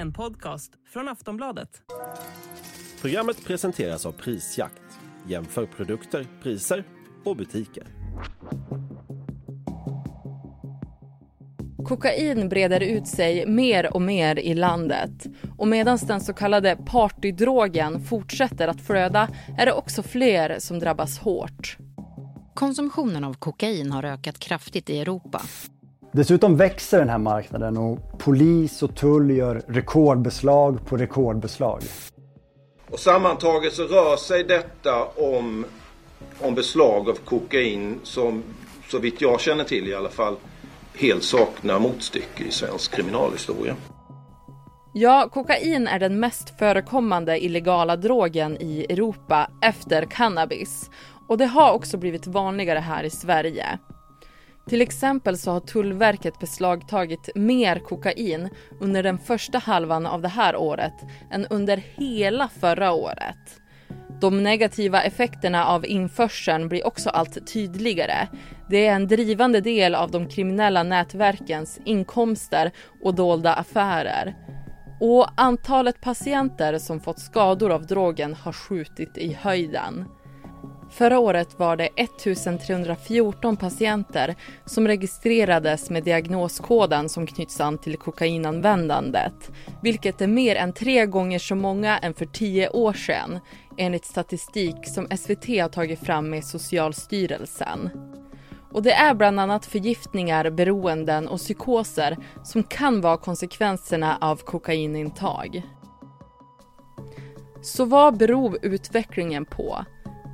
En podcast från Aftonbladet. Programmet presenteras av Prisjakt. Jämför produkter, priser och butiker. Kokain breder ut sig mer och mer i landet. Och medan den så kallade partydrogen fortsätter att flöda är det också fler som drabbas hårt. Konsumtionen av kokain har ökat kraftigt i Europa. Dessutom växer den här marknaden och polis och tull gör rekordbeslag på rekordbeslag. Och sammantaget så rör sig detta om, om beslag av kokain som så vitt jag känner till i alla fall helt saknar motstycke i svensk kriminalhistoria. Ja, kokain är den mest förekommande illegala drogen i Europa efter cannabis. Och det har också blivit vanligare här i Sverige. Till exempel så har Tullverket beslagtagit mer kokain under den första halvan av det här året än under hela förra året. De negativa effekterna av införseln blir också allt tydligare. Det är en drivande del av de kriminella nätverkens inkomster och dolda affärer. Och antalet patienter som fått skador av drogen har skjutit i höjden. Förra året var det 1314 patienter som registrerades med diagnoskoden som knyts an till kokainanvändandet, vilket är mer än tre gånger så många än för tio år sedan, enligt statistik som SVT har tagit fram med Socialstyrelsen. Och det är bland annat förgiftningar, beroenden och psykoser som kan vara konsekvenserna av kokainintag. Så vad beror utvecklingen på?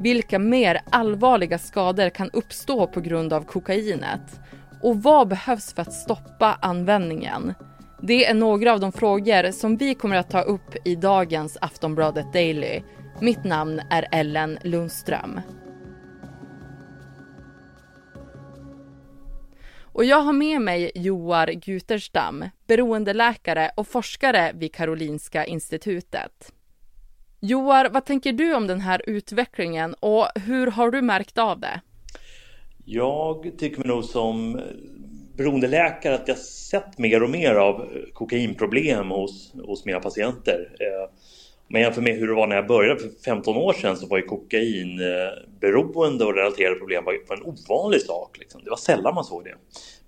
Vilka mer allvarliga skador kan uppstå på grund av kokainet? Och vad behövs för att stoppa användningen? Det är några av de frågor som vi kommer att ta upp i dagens Aftonbladet Daily. Mitt namn är Ellen Lundström. Och jag har med mig Joar Guterstam, beroendeläkare och forskare vid Karolinska institutet. Joar, vad tänker du om den här utvecklingen och hur har du märkt av det? Jag tycker nog som beroendeläkare att jag sett mer och mer av kokainproblem hos, hos mina patienter. Eh, om jag jämför med hur det var när jag började för 15 år sedan så var ju kokainberoende och relaterade problem var en ovanlig sak. Liksom. Det var sällan man såg det.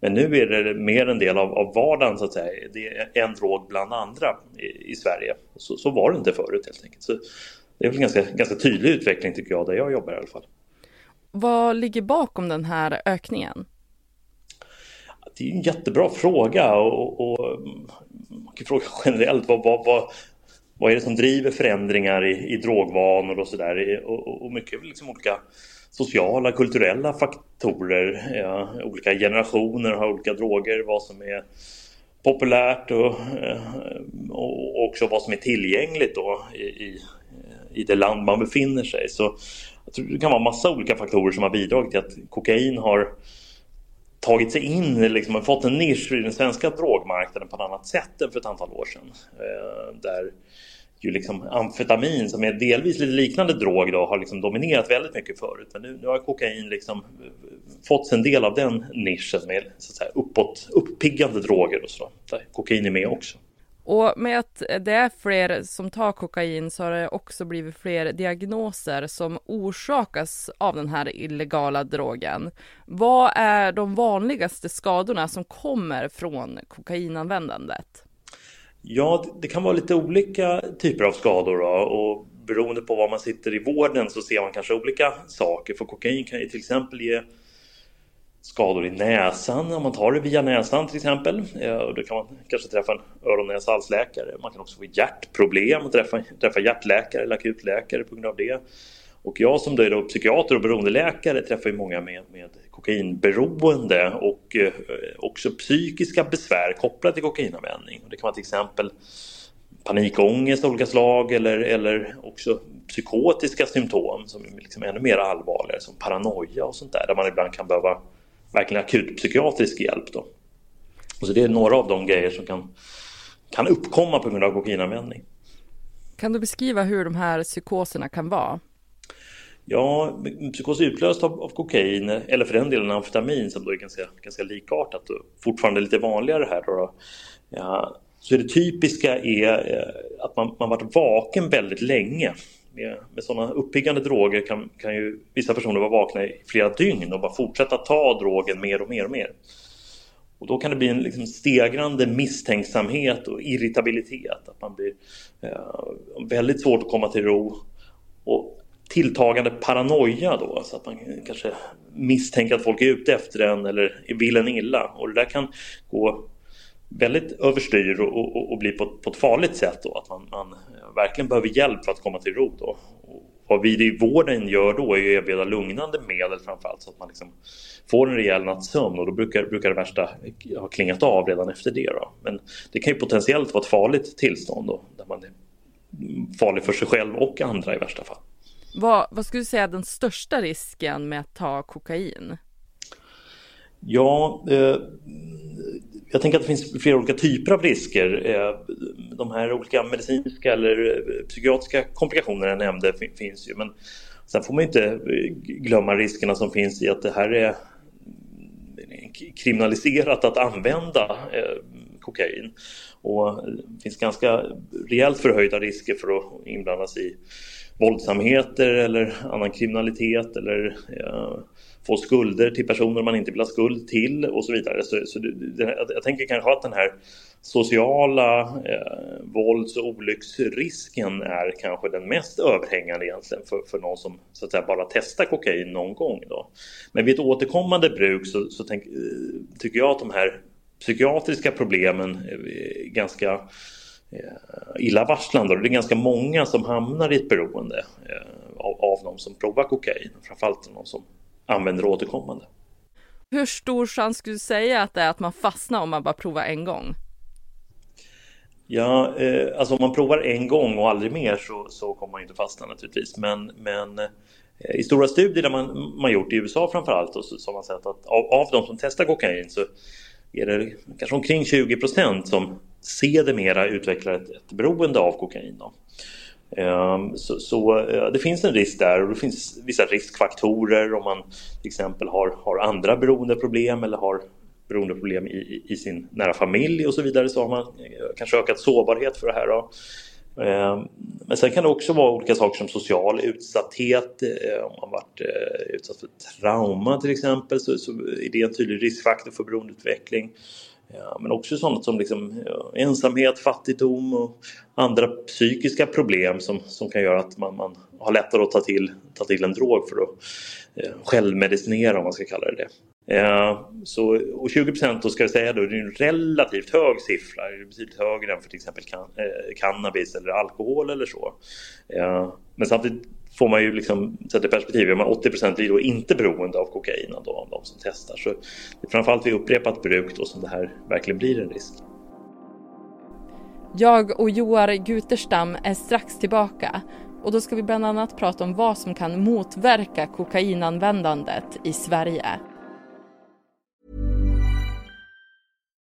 Men nu är det mer en del av, av vardagen så att säga. Det är en drog bland andra i, i Sverige. Så, så, var det inte förut helt enkelt. Så det är väl en ganska, ganska tydlig utveckling tycker jag, där jag jobbar i alla fall. Vad ligger bakom den här ökningen? Det är en jättebra fråga och, och man kan fråga generellt vad, vad, vad, vad är det som driver förändringar i, i drogvanor och sådär och, och mycket liksom olika sociala, kulturella faktorer. Ja, olika generationer har olika droger, vad som är populärt eh, och, och också vad som är tillgängligt då i, i, i det land man befinner sig. Så jag tror det kan vara massa olika faktorer som har bidragit till att kokain har tagit sig in, liksom fått en nisch i den svenska drogmarknaden på ett annat sätt än för ett antal år sedan. Eh, där ju liksom amfetamin som är delvis lite liknande drog då har liksom dominerat väldigt mycket förut. Men nu, nu har kokain liksom eh, fått en del av den nischen med så att säga, uppåt, uppiggande droger och så. Där kokain är med också. Och med att det är fler som tar kokain så har det också blivit fler diagnoser som orsakas av den här illegala drogen. Vad är de vanligaste skadorna som kommer från kokainanvändandet? Ja, det kan vara lite olika typer av skador då, och beroende på var man sitter i vården så ser man kanske olika saker. För kokain kan ju till exempel ge skador i näsan om man tar det via näsan till exempel. Eh, och då kan man kanske träffa en öron näs halsläkare. Man kan också få hjärtproblem och träffa, träffa hjärtläkare eller akutläkare på grund av det. Och jag som då är då psykiater och beroendeläkare träffar ju många med, med kokainberoende och eh, också psykiska besvär kopplat till kokainanvändning. Det kan vara till exempel panikångest av olika slag eller, eller också psykotiska symptom som är liksom ännu mer allvarliga som paranoia och sånt där, där man ibland kan behöva verkligen akut psykiatrisk hjälp. Då. Och så det är några av de grejer som kan, kan uppkomma på grund av kokainanvändning. Kan du beskriva hur de här psykoserna kan vara? Ja, psykos utlöst av, av, kokain eller för den delen amfetamin som då är ganska, ganska likartat och fortfarande lite vanligare här. Då, då. Ja, så det typiska är eh, att man, man varit vaken väldigt länge. Med, med sådana uppiggande droger kan, kan ju vissa personer vara vakna i flera dygn och bara fortsätta ta drogen mer och mer och mer. Och då kan det bli en liksom stegrande misstänksamhet och irritabilitet. Att man blir eh, väldigt svårt att komma till ro. Och tilltagande paranoia då, så att man kanske misstänker att folk är ute efter en eller vill en illa. Och det där kan gå väldigt överstyr och, och, och bli på, på, ett farligt sätt då, att man, man, verkligen behöver hjälp för att komma till ro då. Och vad vi i vården gör då är att erbjuda lugnande medel framförallt så att man liksom får en rejäl natts sömn och då brukar, brukar det värsta ha klingat av redan efter det. Då. Men det kan ju potentiellt vara ett farligt tillstånd då, där man är farlig för sig själv och andra i värsta fall. Vad, vad skulle du säga är den största risken med att ta kokain? Ja, eh, jag tänker att det finns flera olika typer av risker. Eh, de här olika medicinska eller eh, psykiatriska komplikationerna jag nämnde finns ju. Men sen får man inte eh, glömma riskerna som finns i att det här är mm, kriminaliserat att använda kokain. Och det finns ganska rejält förhöjda risker för att inblandas i våldsamheter eller annan kriminalitet eller få skulder till personer man inte vill ha skuld till och så vidare. Så, så det, jag tänker kanske att den här sociala eh, vålds och olycksrisken är kanske den mest överhängande egentligen för, för någon som så att säga bara testar kokain någon gång. Då. Men vid ett återkommande bruk så, så tänk, eh, tycker jag att de här psykiatriska problemen är ganska eh, illavarslande och det är ganska många som hamnar i ett beroende eh, av, av någon som provar kokain, framförallt någon som använder återkommande. Hur stor chans skulle du säga att det är att man fastnar om man bara provar en gång? Ja, eh, alltså om man provar en gång och aldrig mer så, så kommer man inte fastna naturligtvis. Men, men eh, i stora studier där man, man gjort i USA framförallt så, så har man sett att av, av de som testar kokain så är det kanske omkring 20 procent som sedermera utvecklar ett, ett beroende av kokain. Då. Ehm, så, så, eh, det finns en risk där och det finns vissa riskfaktorer om man till exempel har, har andra beroendeproblem eller har beroendeproblem i, i sin nära familj och så vidare så har man eh, kanske ökat sårbarhet för det här. Då. Ehm, men sen kan det också vara olika saker som social utsatthet, eh, om man varit utsatt för trauma till exempel så, så är det en tydlig riskfaktor för beroendeutveckling. Ja, men också sånt som liksom, ja, ensamhet, fattigdom och andra psykiska problem som, som kan göra att man, man har lättare att ta till, ta till en drog för att eh, självmedicinera om man ska kalla det det. Eh, så, och 20 procent då ska jag säga då, det är en relativt hög siffra, det är betydligt högre än för till exempel can, eh, cannabis eller alkohol eller så. Ja, men samtidigt får man ju liksom sätta i perspektiv, man 80 blir då inte beroende av kokain då, av de som testar. Så det är framförallt vid upprepat bruk då som det här verkligen blir en risk. Jag och Joar Guterstam är strax tillbaka och då ska vi bland annat prata om vad som kan motverka kokainanvändandet i Sverige.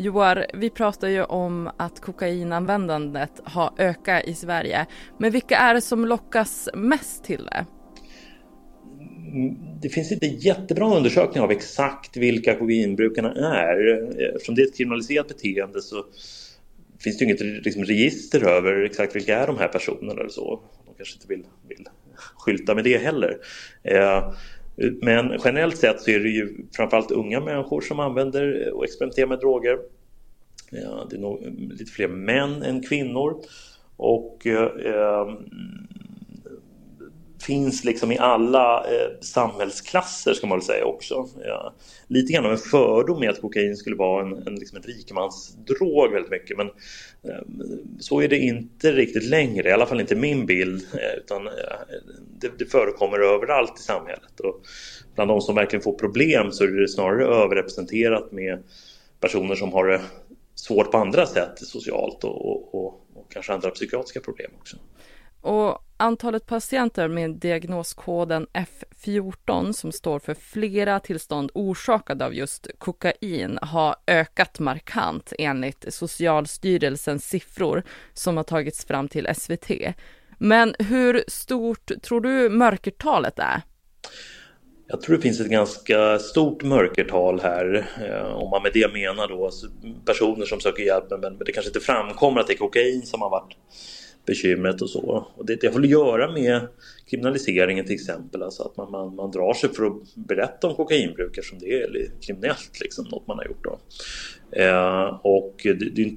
Joar, vi pratar ju om att kokainanvändandet har ökat i Sverige. Men vilka är det som lockas mest till det? Mm, det finns inte jättebra undersökningar av exakt vilka kokainbrukarna är. Eftersom det är ett kriminaliserat beteende så finns det inget liksom, register över exakt vilka är de här personerna eller så. De kanske inte vill, vill skylta med det heller. Eh, men generellt sett så är det ju framförallt unga människor som använder och experimenterar med droger. Ja, det är nog lite fler män än kvinnor. Och eh, finns liksom i alla eh, samhällsklasser ska man väl säga också. Ja, lite grann av en fördom i att kokain skulle vara en, en, liksom en rikemansdrog väldigt mycket men eh, så är det inte riktigt längre, i alla fall inte min bild eh, utan eh, det, det, förekommer överallt i samhället och bland de som verkligen får problem så är det snarare överrepresenterat med personer som har det svårt på andra sätt socialt och, och, och och kanske andra psykiatriska problem också. Och antalet patienter med diagnoskoden F14 som står för flera tillstånd orsakade av just kokain har ökat markant enligt Socialstyrelsens siffror som har tagits fram till SVT. Men hur stort tror du mörkertalet är? Jag tror det finns ett ganska stort mörkertal här eh, om man med det menar då personer som söker hjälp men det kanske inte framkommer att det är kokain som har varit bekymret och så. Och det, det har väl att göra med kriminaliseringen till exempel, alltså att man, man, man drar sig för att berätta om kokainbruk eftersom det är kriminellt, liksom, något man har gjort. Då. Eh, och det, det,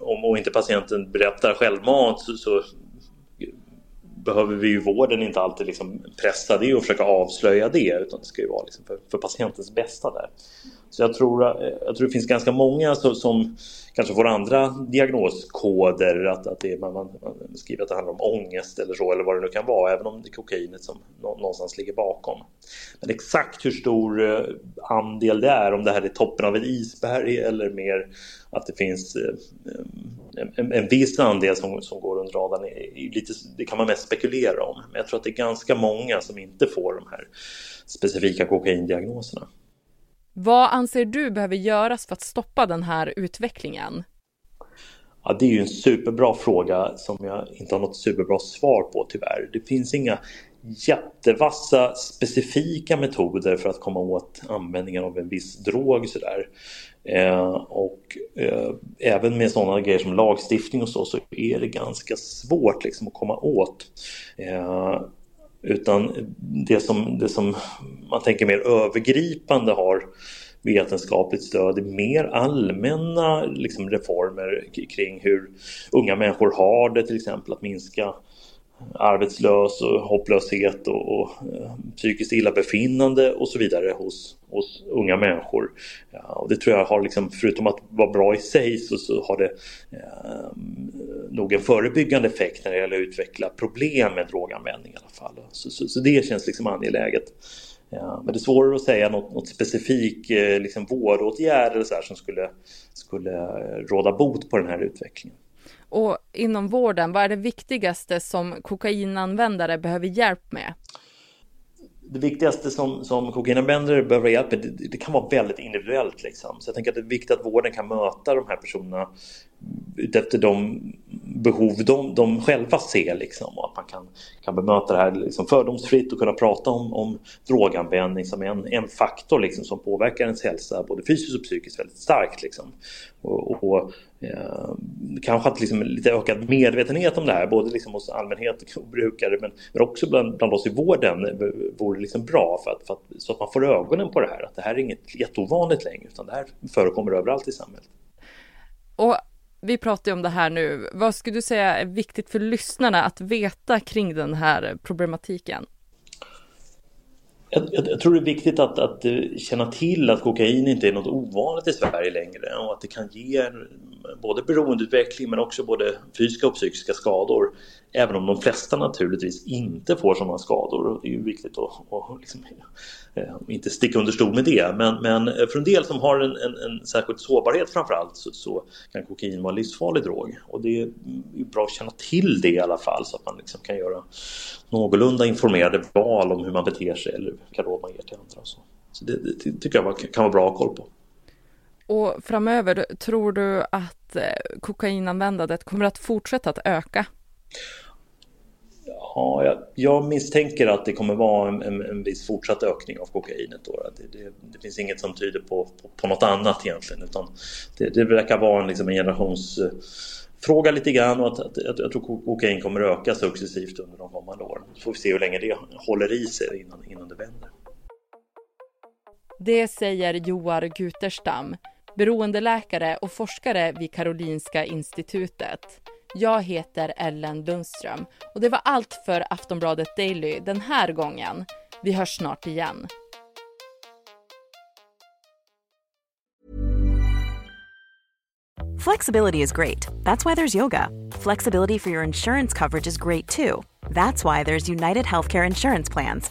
om och inte patienten berättar självmant så, så behöver vi ju vården inte alltid liksom pressa det och försöka avslöja det utan det ska ju vara liksom för, för patientens bästa där. Så jag tror, eh, jag tror det finns ganska många som, som kanske får andra diagnoskoder, att, att det, man, man, man, skriver att det handlar om ångest eller så, eller vad det nu kan vara, även om det är kokainet som någonstans ligger bakom. Men exakt hur stor eh, andel det är, om det här är toppen av ett isberg eller mer att det finns eh, en, en viss andel som, som går under radarn, lite, det kan man mest spekulera om. Men jag tror att det är ganska många som inte får de här specifika kokaindiagnoserna. Vad anser du behöver göras för att stoppa den här utvecklingen? Ja, det är ju en superbra fråga som jag inte har något superbra svar på tyvärr. Det finns inga jättevassa specifika metoder för att komma åt användningen av en viss drog sådär. Eh, och eh, även med sådana grejer som lagstiftning och så, så är det ganska svårt liksom att komma åt. Eh, utan det som, det som man tänker mer övergripande har vetenskapligt stöd i mer allmänna liksom, reformer kring hur unga människor har det till exempel att minska arbetslös och hopplöshet och, och eh, psykiskt illabefinnande och så vidare hos, hos unga människor. Ja, och det tror jag har, liksom, förutom att vara bra i sig, så, så har det eh, nog en förebyggande effekt när det gäller att utveckla problem med droganvändning i alla fall. Så, så, så det känns liksom angeläget. Ja, men det är svårare att säga något, något specifik eh, liksom vårdåtgärd eller så här, som skulle, skulle råda bot på den här utvecklingen. Och inom vården, vad är det viktigaste som kokainanvändare behöver hjälp med? det viktigaste som, som kokainanvändare behöver hjälp med, det, det, kan vara väldigt individuellt. Liksom. Så jag tänker att det är viktigt att vården kan möta de här personerna utefter de behov de, de själva ser. Liksom, och att man kan, kan bemöta det här liksom, fördomsfritt och kunna prata om, om droganvändning som en, en faktor liksom, som påverkar ens hälsa både fysiskt och psykiskt väldigt starkt. Liksom. Och, och eh, kanske att liksom, lite ökad medvetenhet om det här, både liksom hos allmänhet och brukare men, men också bland, bland oss i vården eh, vore liksom bra för att, för att, så att man får ögonen på det här, att det här är inget jätteovanligt längre utan det här förekommer överallt i samhället. Och vi pratar ju om det här nu. Vad skulle du säga är viktigt för lyssnarna att veta kring den här problematiken? Jag, jag, jag, tror det är viktigt att, att känna till att kokain inte är något ovanligt i Sverige längre och att det kan ge både beroendeutveckling men också både fysiska och psykiska skador. Även om de flesta naturligtvis inte får sådana skador. Det är ju viktigt att, att liksom, eh, inte sticka under stol med det. Men, men eh, för en del som har en, en, en särskild sårbarhet framförallt så, så kan kokain vara en livsfarlig drog. Och det är bra att känna till det i alla fall så att man liksom kan göra någorlunda informerade val om hur man beter sig eller vilka råd man ger till andra. så. Så det, det tycker jag kan vara bra att ha koll på. Och framöver, tror du att eh, kokainanvändandet kommer att fortsätta att öka? Ja, jag, jag misstänker att det kommer vara en, en, en viss fortsatt ökning av kokainet. Då. Det, det, det finns inget som tyder på, på, på något annat egentligen utan det, det verkar vara en, liksom en generationsfråga lite grann och att, att, att, jag tror kokain kommer öka successivt under de kommande åren. Så får vi se hur länge det håller i sig innan, innan det vänder. Det säger Joar Guterstam, beroendeläkare och forskare vid Karolinska institutet. Jag heter Ellen Lundström och det var allt för Aftonbladet Daily den här gången. Vi hörs snart igen. Flexibility is great. That's why there's yoga. Flexibility for your insurance coverage is great too. That's why there's United Healthcare Insurance Plans.